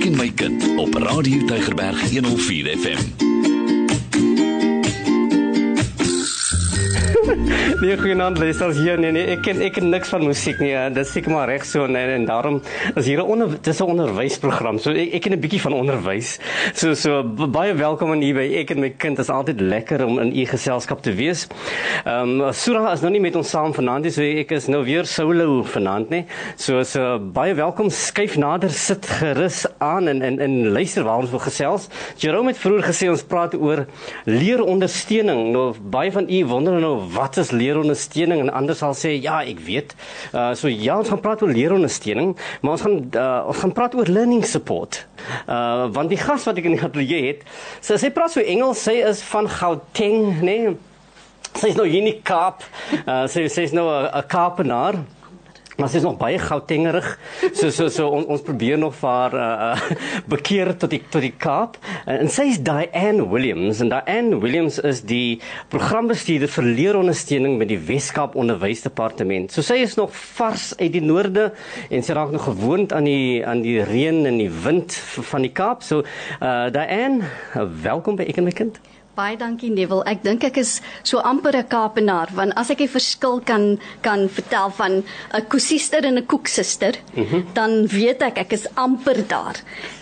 Ek en my kind op Radio Tygerberg 104 FM. Nee, goeienaand luisters hier. Nee nee, ek ken ek ken niks van musiek nie. Ja. Dit seker maar reg so en, en daarom is hier 'n onder dis 'n onderwysprogram. So ek ek ken 'n bietjie van onderwys. So so baie welkom aan u by ek en my kind. Dit is altyd lekker om in u geselskap te wees. Ehm um, Sura is nou nie met ons saam vanaand nie. So ek is nou weer solo vanaand nie. So so baie welkom. Skyf nader, sit gerus aan en en en luister waar ons wil gesels. Jerome het vroeër gesê ons praat oor leerondersteuning. Nou baie van u wonder nou wat is leerondersteuning en ander sal sê ja, ek weet. Uh so ja, ons gaan praat oor leerondersteuning, maar ons gaan uh, ons gaan praat oor learning support. Uh want die gas wat ek in die ateljee het, sy praat so Engels, sy is van Gauteng, né? Nee? Sy is nou hier in die Kaap. Uh sy sê sy's nou 'n Kaapenaar. Maar sy is nog baie goutengerig. So so so on, ons probeer nog vir haar uh, uh, bekeer tot die tot die Kaap. En sy is Diane Williams en Diane Williams is die programbestuurder vir leerondersteuning by die Weskaap Onderwysdepartement. So sy is nog vars uit die noorde en sy raak nog gewoond aan die aan die reën en die wind van die Kaap. So uh, Diane, welkom by Ek en my kind. Baie dankie Neville. Ek dink ek is so amper 'n Kaapenaar want as ek die verskil kan kan vertel van 'n koesister en 'n koeksuster, mm -hmm. dan weet ek ek is amper daar.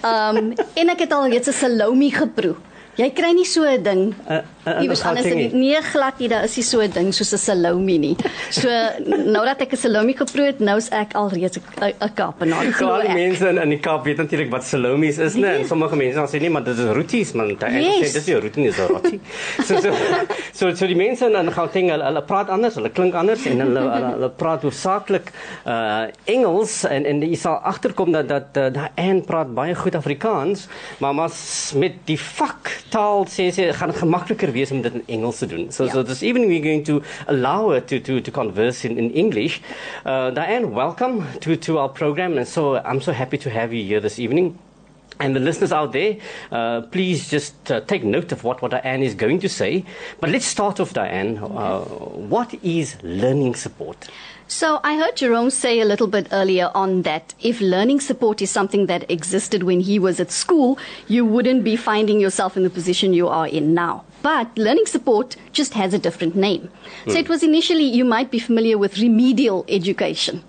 Ehm um, en ek het al reeds 'n salami geproe. Jy kry nie so 'n ding. Uh, uh, Iewers anders nie. Nee, glad nie, daar is nie so 'n ding soos 'n salami nie. So nou dat ek 'n salami geproe het, nou is ek al reeds 'n Kaapenaar. Al die mense in in die Kaap weet natuurlik wat salamies is, né? Nee. Sommige mense dan sê nee, maar dit is roties, man. Dit yes. sê dis nie rotie nie, dis roti. so so so so die mense in in Gauteng, hulle, hulle praat anders, hulle klink anders en hulle hulle, hulle praat hoofsaaklik uh Engels en en jy sal agterkom dat dat uh, daai een praat baie goed Afrikaans, maar maar met die vak taal sê sê gaan gemakliker wees om dit in Engels te doen. So yeah. so this evening we're going to allow her to to to converse in in English. Uh Diane, welcome to to our program and so I'm so happy to have you here this evening. And the listeners out there, uh, please just uh, take note of what, what Diane is going to say. But let's start off, Diane. Uh, what is learning support? So I heard Jerome say a little bit earlier on that if learning support is something that existed when he was at school, you wouldn't be finding yourself in the position you are in now. But learning support just has a different name. Hmm. So it was initially, you might be familiar with remedial education.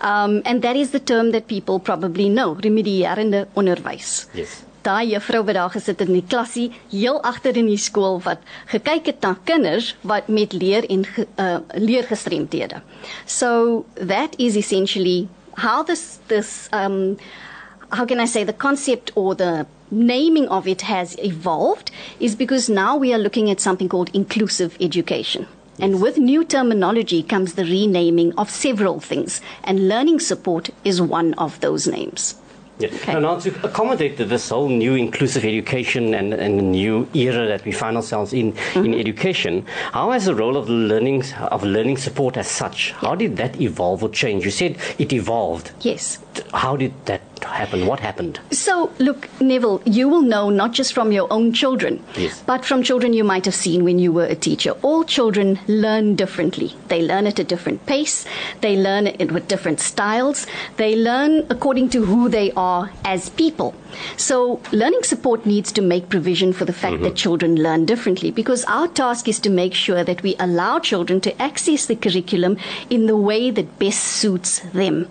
Um, and that is the term that people probably know, remedierende onderwys. Yes. Daai juffrou wat daar gesit het in die klasie heel agter in die skool wat gekyk het na kinders wat met leer en uh, leergestremdhede. So that is essentially how this this um how can I say the concept or the naming of it has evolved is because now we are looking at something called inclusive education. And with new terminology comes the renaming of several things, and learning support is one of those names. Yeah. Okay. And now to accommodate this whole new inclusive education and, and the new era that we find ourselves in mm-hmm. in education, how has the role of learning of learning support as such? How did that evolve or change? You said it evolved. Yes. How did that happen? What happened? So, look, Neville, you will know not just from your own children, yes. but from children you might have seen when you were a teacher. All children learn differently. They learn at a different pace, they learn it with different styles, they learn according to who they are as people. So, learning support needs to make provision for the fact mm-hmm. that children learn differently because our task is to make sure that we allow children to access the curriculum in the way that best suits them.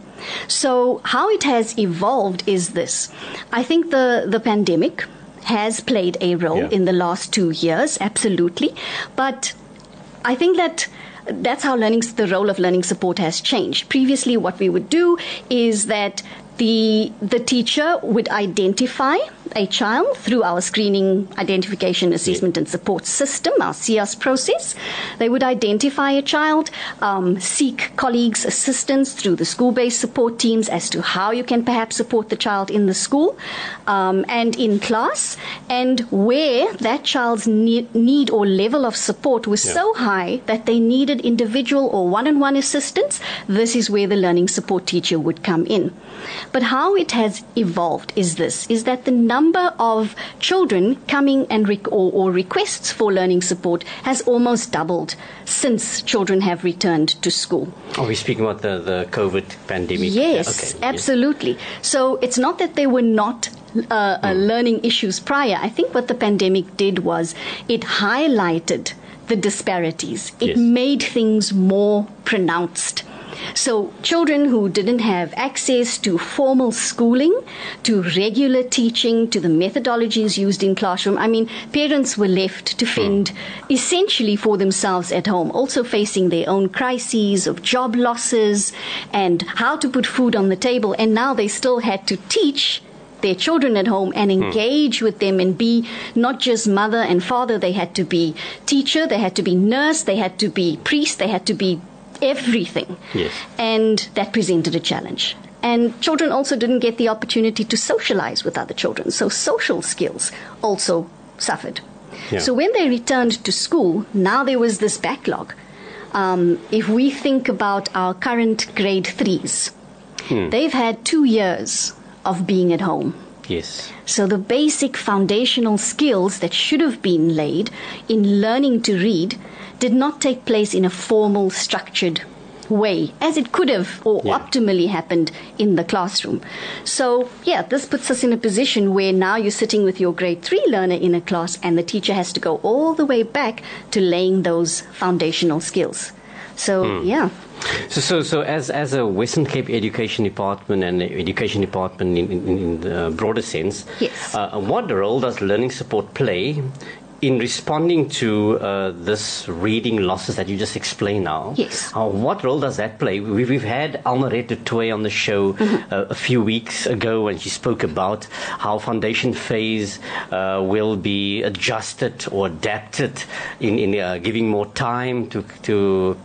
So, how it has evolved is this. I think the, the pandemic has played a role yeah. in the last two years, absolutely. But I think that that's how learning the role of learning support has changed. Previously, what we would do is that the the teacher would identify a child through our screening, identification, assessment, and support system, our SIAS process. They would identify a child, um, seek colleagues' assistance through the school based support teams as to how you can perhaps support the child in the school um, and in class, and where that child's need, need or level of support was yeah. so high that they needed individual or one on one assistance. This is where the learning support teacher would come in. But how it has evolved is this is that the number of children coming and rec- or, or requests for learning support has almost doubled since children have returned to school. Are we speaking about the, the COVID pandemic? Yes, okay. absolutely. Yes. So it's not that there were not uh, uh, learning issues prior. I think what the pandemic did was it highlighted the disparities. It Yes. made things more pronounced. So, children who didn't have access to formal schooling, to regular teaching, to the methodologies used in classroom, I mean, parents were left to fend hmm. essentially for themselves at home, also facing their own crises of job losses and how to put food on the table. And now they still had to teach their children at home and hmm. engage with them and be not just mother and father. They had to be teacher they had to be nurse they had to be priest they had to be everything. Yes. and that presented a challenge. And children also didn't get the opportunity to socialize with other children. So social skills also suffered. Yeah. so when they returned to school now there was this backlog. Um, if we think about our current grade threes they've had two years of being at home. Yes. so the basic foundational skills that should have been laid in learning to read did not take place in a formal, structured way, as it could have or Yeah. optimally happened in the classroom. So, yeah, this puts us in a position where now you're sitting with your grade three learner in a class and the teacher has to go all the way back to laying those foundational skills. So, yeah. So, so, so as, as a Western Cape Education Department and Education Department in, in, in the broader sense, Yes. uh, what role does learning support play in responding to uh, this reading losses that you just explained now? Yes. Uh, what role does that play? We've, we've had Almarette Toy on the show Mm-hmm. uh, a few weeks ago when she spoke about how foundation phase uh, will be adjusted or adapted in, in uh, giving more time to, to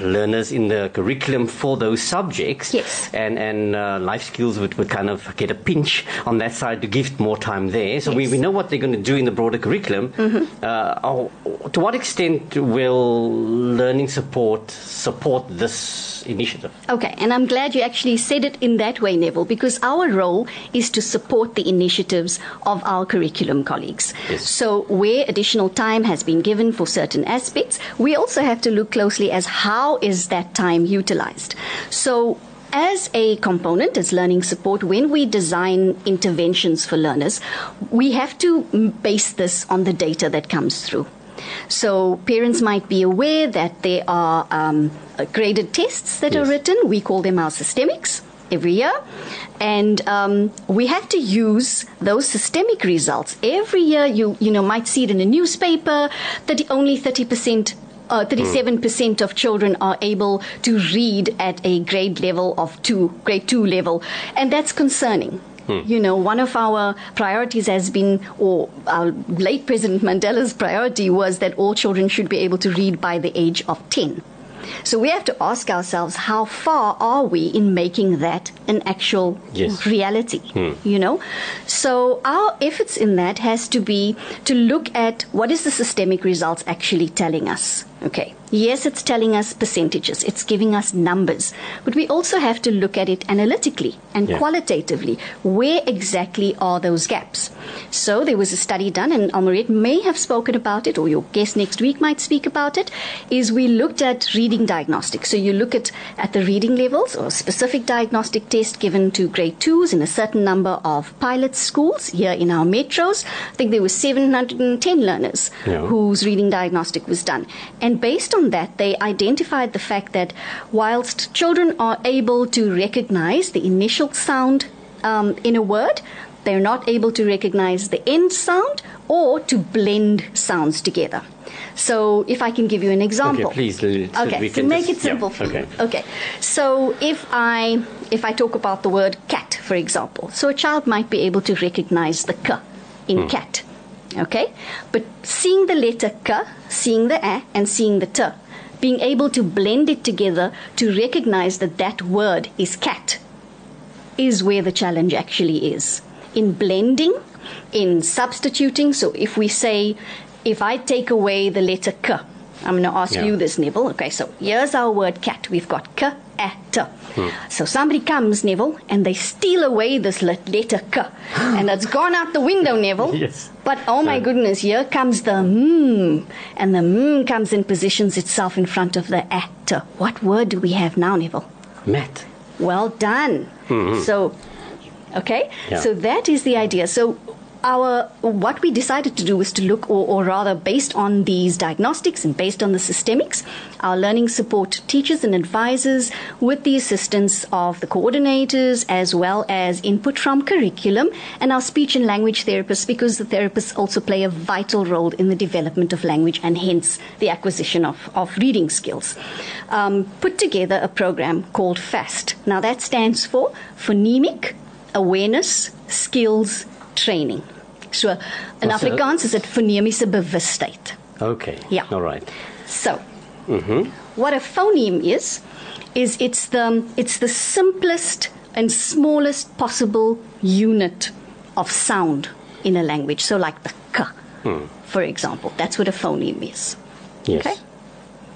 learners in the curriculum for those subjects. Yes. And, and uh, life skills would, would kind of get a pinch on that side to give more time there. So we, Yes. we know what they're going to do in the broader curriculum. Uh, oh, to what extent will learning support support this initiative? Okay, and I'm glad you actually said it in that way, Neville, because our role is to support the initiatives of our curriculum colleagues. Yes. So, where additional time has been given for certain aspects, we also have to look closely as how is that time utilized. So, as a component, as learning support, when we design interventions for learners, we have to base this on the data that comes through. So parents might be aware that there are um, uh, graded tests that are written. We call them our systemics every year. And um, we have to use those systemic results. Every year you, you know, might see it in a newspaper that only 30% uh, 37% of children are able to read at a grade level of two, grade two level. And that's concerning. You know, one of our priorities has been, or our late President Mandela's priority was that all children should be able to read by the age of 10. So we have to ask ourselves, how far are we in making that an actual Yes. reality? You know? So our efforts in that has to be to look at what is the systemic results actually telling us. Okay. Yes, it's telling us percentages. It's giving us numbers. But we also have to look at it analytically and Yeah. qualitatively. Where exactly are those gaps? So there was a study done, and Almaret may have spoken about it, or your guest next week might speak about it, is we looked at reading diagnostics. So you look at, at the reading levels or specific diagnostic test given to grade twos in a certain number of pilot schools here in our metros. I think there were 710 learners Yeah. whose reading diagnostic was done. And based on that, they identified the fact that whilst children are able to recognize the initial sound um, in a word, they're not able to recognize the end sound or to blend sounds together. So, if I can give you an example. Okay, please, so Okay, we so can make just- it simple yeah, for okay. Okay. So, if I if I talk about the word cat, for example, so a child might be able to recognize the k in Hmm. cat. Okay? But seeing the letter k, seeing the a, and seeing the t, being able to blend it together to recognize that that word is cat is where the challenge actually is. In blending, in substituting. So if we say, if I take away the letter k, I'm going to ask Yeah. you this, Neville. Okay, so here's our word cat. We've got k, a, t. So somebody comes, Neville, and they steal away this letter k, and it's gone out the window, Neville. Yes. But oh my goodness, here comes the mm, and the mm comes and positions itself in front of the a, t. What word do we have now, Neville? Matt. Well done. So Okay? Yeah. So that is the idea. So our what we decided to do was to look or, or rather based on these diagnostics and based on the systemics our learning support teachers and advisors with the assistance of the coordinators as well as input from curriculum and our speech and language therapists because the therapists also play a vital role in the development of language and hence the acquisition of, of reading skills. Um, put together a program called fast. Now that stands for phonemic awareness skills training. So oh, in What's a- Afrikaans is dit fonemiese bewustheid. Okay. Yeah. All right. So, mm-hmm. what a phoneme is is it's the it's the simplest and smallest possible unit of sound in a language. So like the k, hmm. for example. That's what a phoneme is. Yes. Okay.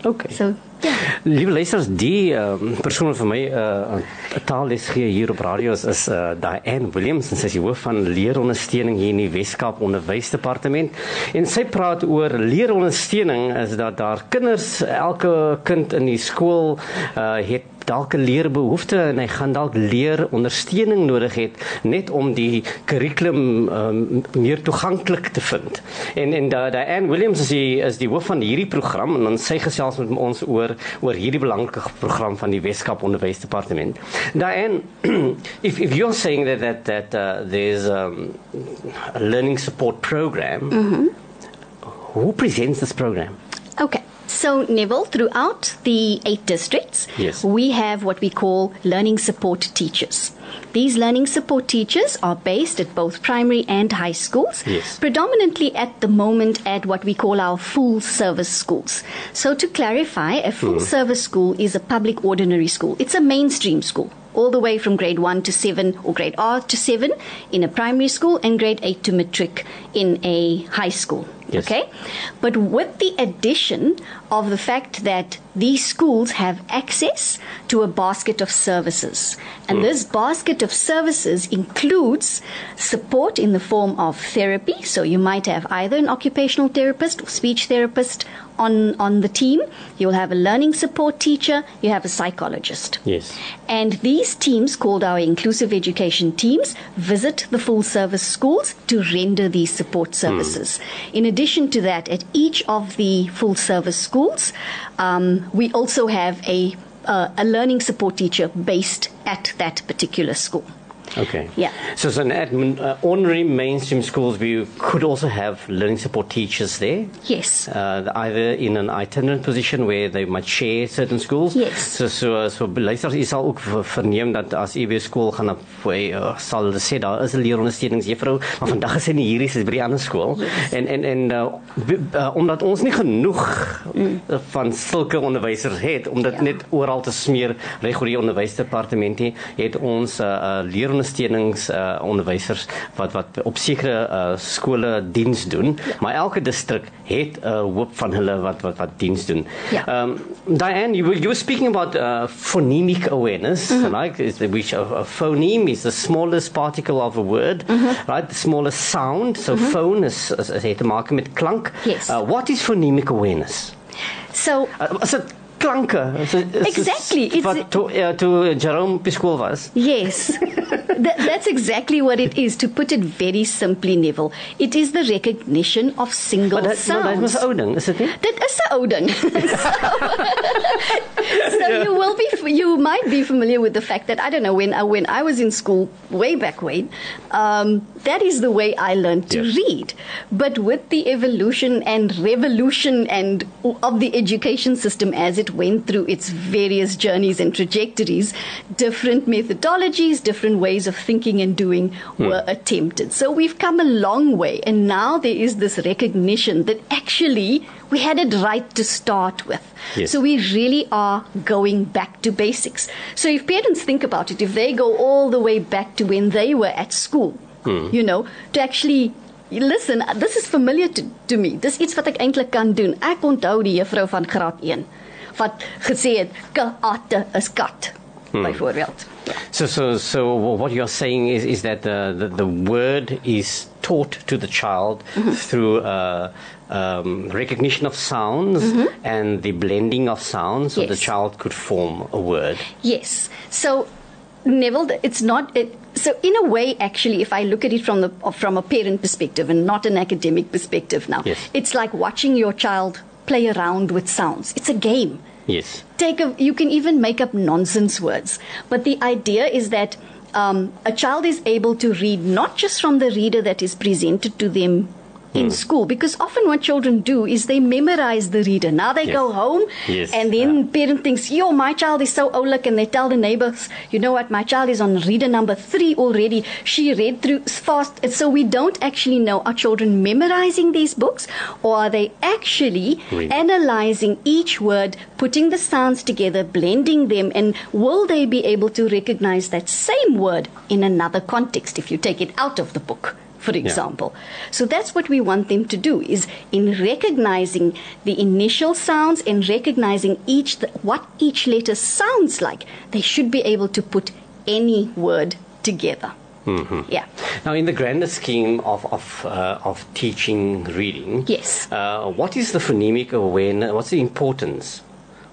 Okay. So, yeah. Liewe luisters, die um, persoon wat vir my 'n uh, taalles gee hier op radio is, is uh, Diane Williams en sy is die hoof van leerondersteuning hier in die Weskaap Onderwysdepartement. En sy praat oor leerondersteuning is dat daar kinders, elke kind in die skool uh, het dalk 'n leerbehoefte en hy gaan dalk leer ondersteuning nodig het net om die kurrikulum um, meer toeganklik te vind. En en da Diane Williams is die is die hoof van hierdie program en dan sy gesels met ons oor oor hierdie belangrike program van die Weskaap Onderwysdepartement. Diane, if if you're saying that that that uh, there's um, a learning support program, who presents this program? Okay. So, Neville, throughout the eight districts, Yes. we have what we call learning support teachers. These learning support teachers are based at both primary and high schools, Yes. predominantly at the moment at what we call our full service schools. So, to clarify, a full hmm. service school is a public ordinary school, it's a mainstream school. All the way from grade 1 to 7 or grade R to 7 in a primary school and grade 8 to matric in a high school. Yes. Okay? But with the addition of the fact that these schools have access to a basket of services. And hmm. this basket of services includes support in the form of therapy. So you might have either an occupational therapist or speech therapist on, on the team. You'll have a learning support teacher. You have a psychologist. Yes. And these teams, called our inclusive education teams, visit the full service schools to render these support hmm. services. In addition to that, at each of the full service schools, um, we also have a, uh, a learning support teacher based at that particular school. Okay. Yeah. So, so admin, uh, ordinary mainstream schools, we could also have learning support teachers there. Yes. Uh, either in an itinerant position where they might share certain schools. Yes. So so so luisters, u sal ook ver- verneem dat as u weer skool gaan op uh, sal hulle sê daar is 'n leerondersteuningsjuffrou, maar vandag is sy nie hier nie, sy is by die ander skool. En en en uh, b- uh, omdat ons nie genoeg mm. van sulke onderwysers het om dit Ja. net oral te smeer reg oor die onderwysdepartement nie, het ons uh, uh, leerondersteunings uh, onderwysers wat wat op sekere uh, skole diens doen, maar elke distrik het 'n uh, hoop van hulle wat wat wat diens doen. Ja. Um, Diane, you were, you were speaking about uh, phonemic awareness, like is the, which a, a phoneme is the smallest particle of a word, right? The smallest sound. So phone is, is, is het te maken met klank. Yes. Uh, what is phonemic awareness? So, Uh, is dit klanke? Is dit- is dit Exactly, it's- Wat toe uh, toe Jerome op die skool was. Yes. That, that's exactly what it is, to put it very simply, Neville. It is the recognition of single Maar dit maar dit sounds. was 'n ou ding, is dit nie? Dit is 'n ou ding. so you will be you might be familiar with the fact that I don't know when I when I was in school way back when um, that is the way I learned to Yes. read but with the evolution and revolution and of the education system as it went through its various journeys and trajectories different methodologies different ways of thinking and doing hmm. were attempted so we've come a long way and now there is this recognition that actually we had it right to start with Yes. so we really are going back to basics. So if parents think about it, if they go all the way back to when they were at school, hmm. you know, to actually listen, this is familiar to, to me. Dis iets wat ek eintlik kan doen. Ek onthou die juffrou van graad 1 wat gesê het katte is kat. Byvoorbeeld. So, so, so what you're saying is, is that the, the, the word is taught to the child through uh, um, recognition of sounds and the blending of sounds, so the child could form a word. Yes. So, Neville, it's not. It, so in a way, actually, if I look at it from the from a parent perspective and not an academic perspective now, Yes. it's like watching your child play around with sounds. It's a game. Yes. Take a, you can even make up nonsense words, but the idea is that um, a child is able to read not just from the reader that is presented to them in hmm. school, because often what children do is they memorize the reader. Now they Yes. go home, Yes. and then parent thinks, "Yo, my child is so oulik," and they tell the neighbors, "You know what? My child is on reader number three already. She read through fast." And so we don't actually know are children memorizing these books, or are they actually Reading. analyzing each word, putting the sounds together, blending them, and will they be able to recognize that same word in another context if you take it out of the book? For example. So that's what we want them to do is in recognizing the initial sounds and recognizing each what each letter sounds like, they should be able to put any word together. Yeah. Now, in the grander scheme of of, uh, of teaching reading, Yes. uh, what is the phonemic awareness? What's the importance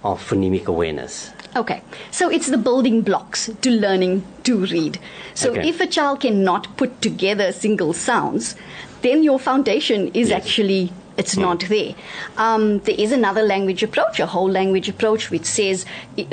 of phonemic awareness? Okay, so it's the building blocks to learning to read. So Okay. if a child cannot put together single sounds, then your foundation is Yes. actually it's not there. Um, there is another language approach, a whole language approach, which says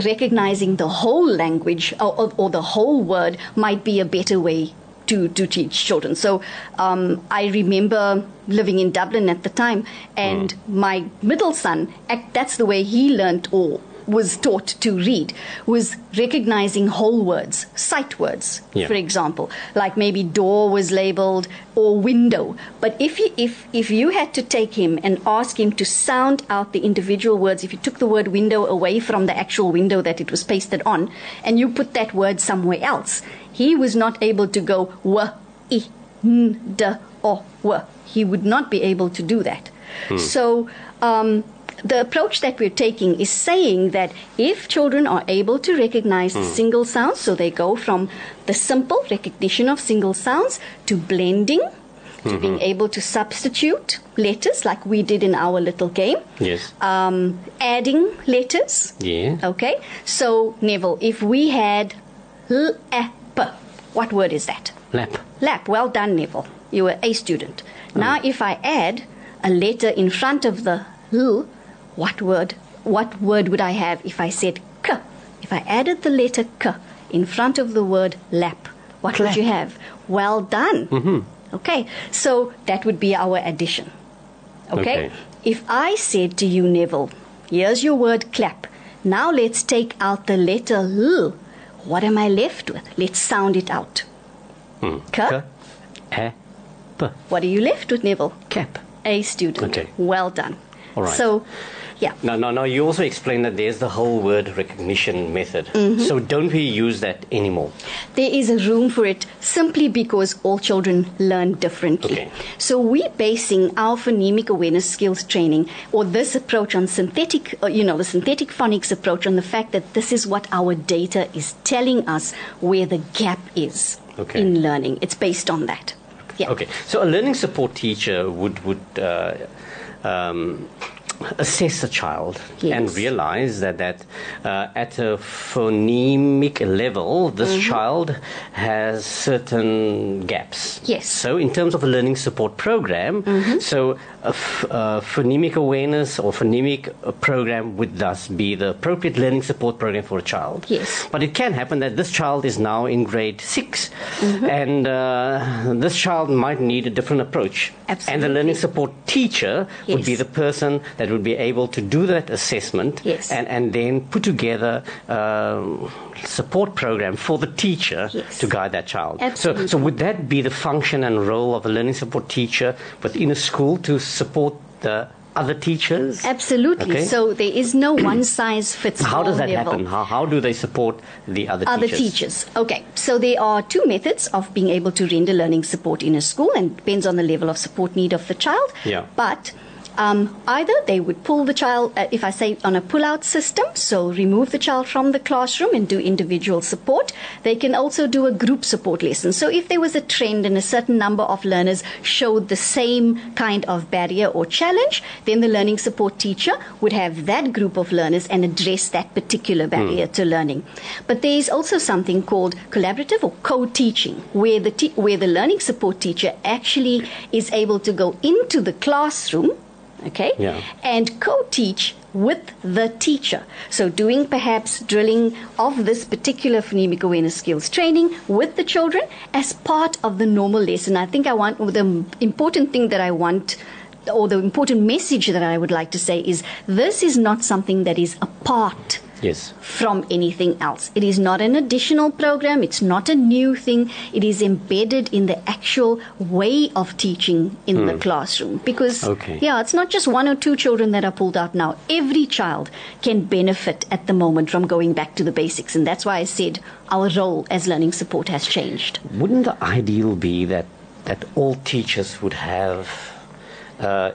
recognizing the whole language or, or, or the whole word might be a better way to, to teach children. So um, I remember living in Dublin at the time, and my middle son, that's the way he learned or was taught to read, was recognizing whole words, sight words, Yeah. for example, like maybe door was labeled or window. But if you, if, if you had to take him and ask him to sound out the individual words, if you took the word window away from the actual window that it was pasted on, and you put that word somewhere else, he was not able to go w, i, n, d, o, w. He would not be able to do that. So, um, the approach that we're taking is saying that if children are able to recognize hmm. single sounds, so they go from the simple recognition of single sounds to blending, to hmm, being hmm. able to substitute letters like we did in our little game, Yes. um, adding letters. yeah. Okay, so Neville, if we had l, a, p, what word is that? Lap. Lap. Well done, Neville. You were a student. Now, if I add a letter in front of the l, what word? What word would I have if I said k? If I added the letter k in front of the word lap, what would you have? Well done. Mm-hmm. Okay, so that would be our addition. Okay? Okay. If I said to you, Neville, here's your word clap. Now let's take out the letter l. What am I left with? Let's sound it out. K. K. A. P. What are you left with, Neville? Cap. A student. Okay. Well done. All right. So, yeah. No, no, now, you also explained that there's the whole word recognition method. Mm-hmm. So don't we use that anymore? There is a room for it simply because all children learn differently. Okay. So we're basing our phonemic awareness skills training or this approach on synthetic, uh, you know, the synthetic phonics approach on the fact that this is what our data is telling us where the gap is Okay. in learning. It's based on that. Yeah. Okay, so a learning support teacher would would uh, um, assess a child Yes. and realize that that uh, at a phonemic level, this Mm-hmm. child has certain gaps. Yes. So, in terms of a learning support program, Mm-hmm. so a f- uh, phonemic awareness or phonemic uh, program would thus be the appropriate learning support program for a child. Yes. But it can happen that this child is now in grade 6 Mm-hmm. and uh, this child might need a different approach. Absolutely. And the learning support teacher would be the person that would be able to do that assessment Yes. and, and then put together um, support program for the teacher Yes. to guide that child. So, Absolutely. so would that be the function and role of a learning support teacher within a school to support the other teachers? Absolutely. Okay. So there is no one size fits all How does that level. happen? How, how do they support the other, Other teachers? teachers. Okay, so there are two methods of being able to render learning support in a school, and depends on the level of support need of the child. Yeah. But Um, either they would pull the child, uh, if I say on a pull out system, so remove the child from the classroom and do individual support. They can also do a group support lesson. So if there was a trend and a certain number of learners showed the same kind of barrier or challenge, then the learning support teacher would have that group of learners and address that particular barrier mm. to learning. But there is also something called collaborative or co-teaching, where the te- where the learning support teacher actually is able to go into the classroom okay? Yeah. And co teach with the teacher. So, doing perhaps drilling of this particular phonemic awareness skills training with the children as part of the normal lesson. I think I want the important thing that I want or the important message that I would like to say is this is not something that is apart yes. from anything else. It is not an additional program, it's not a new thing, it is embedded in the actual way of teaching in mm. the hmm. classroom. Because, okay. yeah, it's not just one or two children that are pulled out now. Every child can benefit at the moment from going back to the basics. And that's why I said our role as learning support has changed. Wouldn't the ideal be that, that all teachers would have uh,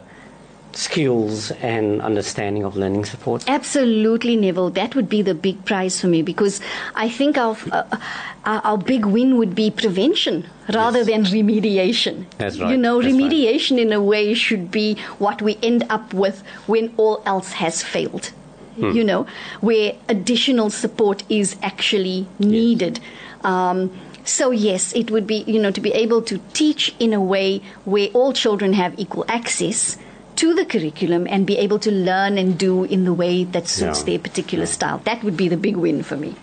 skills and understanding of learning support? Absolutely, Neville. That would be the big prize for me because I think our, uh, our big win would be prevention rather yes. than remediation. That's right. You know, That's remediation right. in a way should be what we end up with when all else has failed. Hmm. You know, where additional support is actually needed. Yes. Um, so yes, it would be, you know, to be able to teach in a way where all children have equal access to the curriculum and be able to learn and do in the way that suits yeah. their particular style. That would be the big win for me.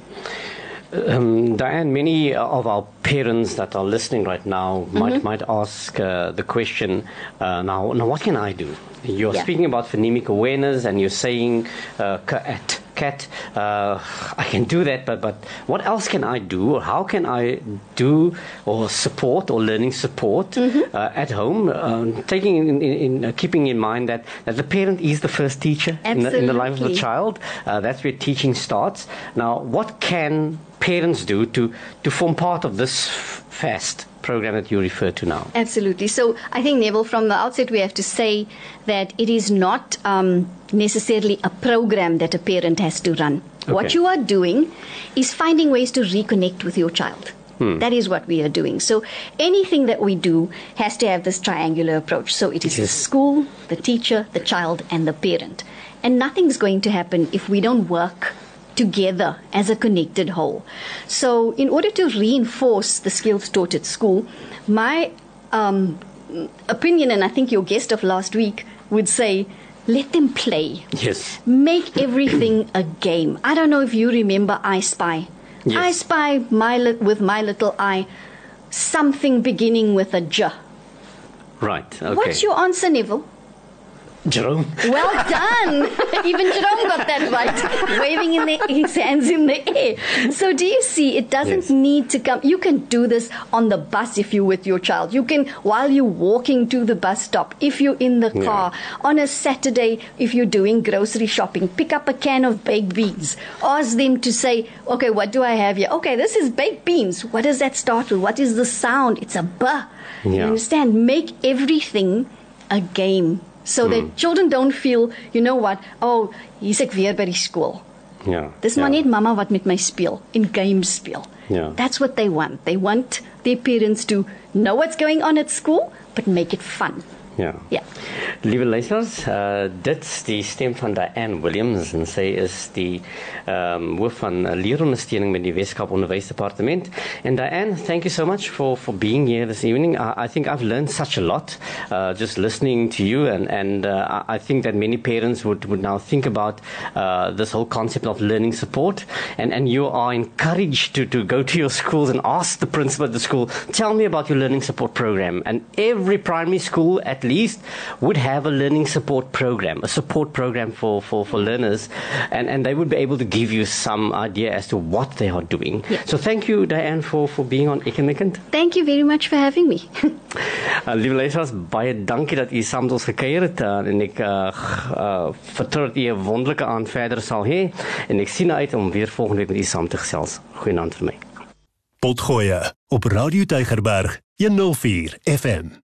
Um, Diane, many of our parents that are listening right now mm-hmm. might might ask uh, the question, uh, now, now, what can I do? You're yeah. speaking about phonemic awareness, and you're saying uh, at cat, uh, I can do that, but, but what else can I do? Or how can I do or support or learning support mm-hmm. uh, at home? Um, taking in, in, in uh, keeping in mind that, that the parent is the first teacher in the, in the, life of the child. Uh, that's where teaching starts. Now, what can parents do to, to form part of this fast program that you refer to now? Absolutely. So I think, Neville, from the outset, we have to say that it is not um, necessarily a program that a parent has to run. Okay. What you are doing is finding ways to reconnect with your child. Hmm. That is what we are doing. So anything that we do has to have this triangular approach. So it is yes. the school, the teacher, the child, and the parent. And nothing's going to happen if we don't work together as a connected whole. So, in order to reinforce the skills taught at school, my um, opinion, and I think your guest of last week would say, let them play. Yes. Make everything a game. I don't know if you remember I Spy. Yes. I Spy my li- with my little eye something beginning with a J. Right. Okay. What's your answer, Neville? Jerome. Well done. Even Jerome got that right. Waving in the, his hands in the air. So do you see, it doesn't yes. need to come. You can do this on the bus if you're with your child. You can, while you're walking to the bus stop, if you're in the car, yeah. on a Saturday, if you're doing grocery shopping, pick up a can of baked beans. Ask them to say, okay, what do I have here? Okay, this is baked beans. What does that start with? What is the sound? It's a b. Yeah. You understand? Make everything a game so mm. that children don't feel, you know what, oh, hier's ek weer by die skool. Ja. Dis maar ja. net mamma wat met my speel, in games speel. Ja. That's what they want. They want their parents to know what's going on at school, but make it fun. Ja. Ja. Liewe luisters, uh dit is die stem van Diane Williams en sy is die um, hoof van leerondersteuning met die Weskaap Onderwysdepartement. And Diane, thank you so much for for being here this evening. I, I think I've learned such a lot uh just listening to you and and uh, I think that many parents would would now think about uh this whole concept of learning support and and you are encouraged to to go to your schools and ask the principal of the school, tell me about your learning support program. And every primary school at least would have a learning support program, a support program for, for, for learners, and, and they would be able to give you some idea as to what they are doing. Yeah. So thank you, Diane, for, for being on Economicant. Thank you very much for having me. uh, liewe luisteraars, baie dankie dat u saam met ons gekuier het uh, en ek uh, uh, vertrou dat u 'n wonderlike aand verder sal hê en ek sien uit om weer volgende week met u saam te gesels. Goeienaand vir my. Potgoeie op Radio Tygerberg 104 FM.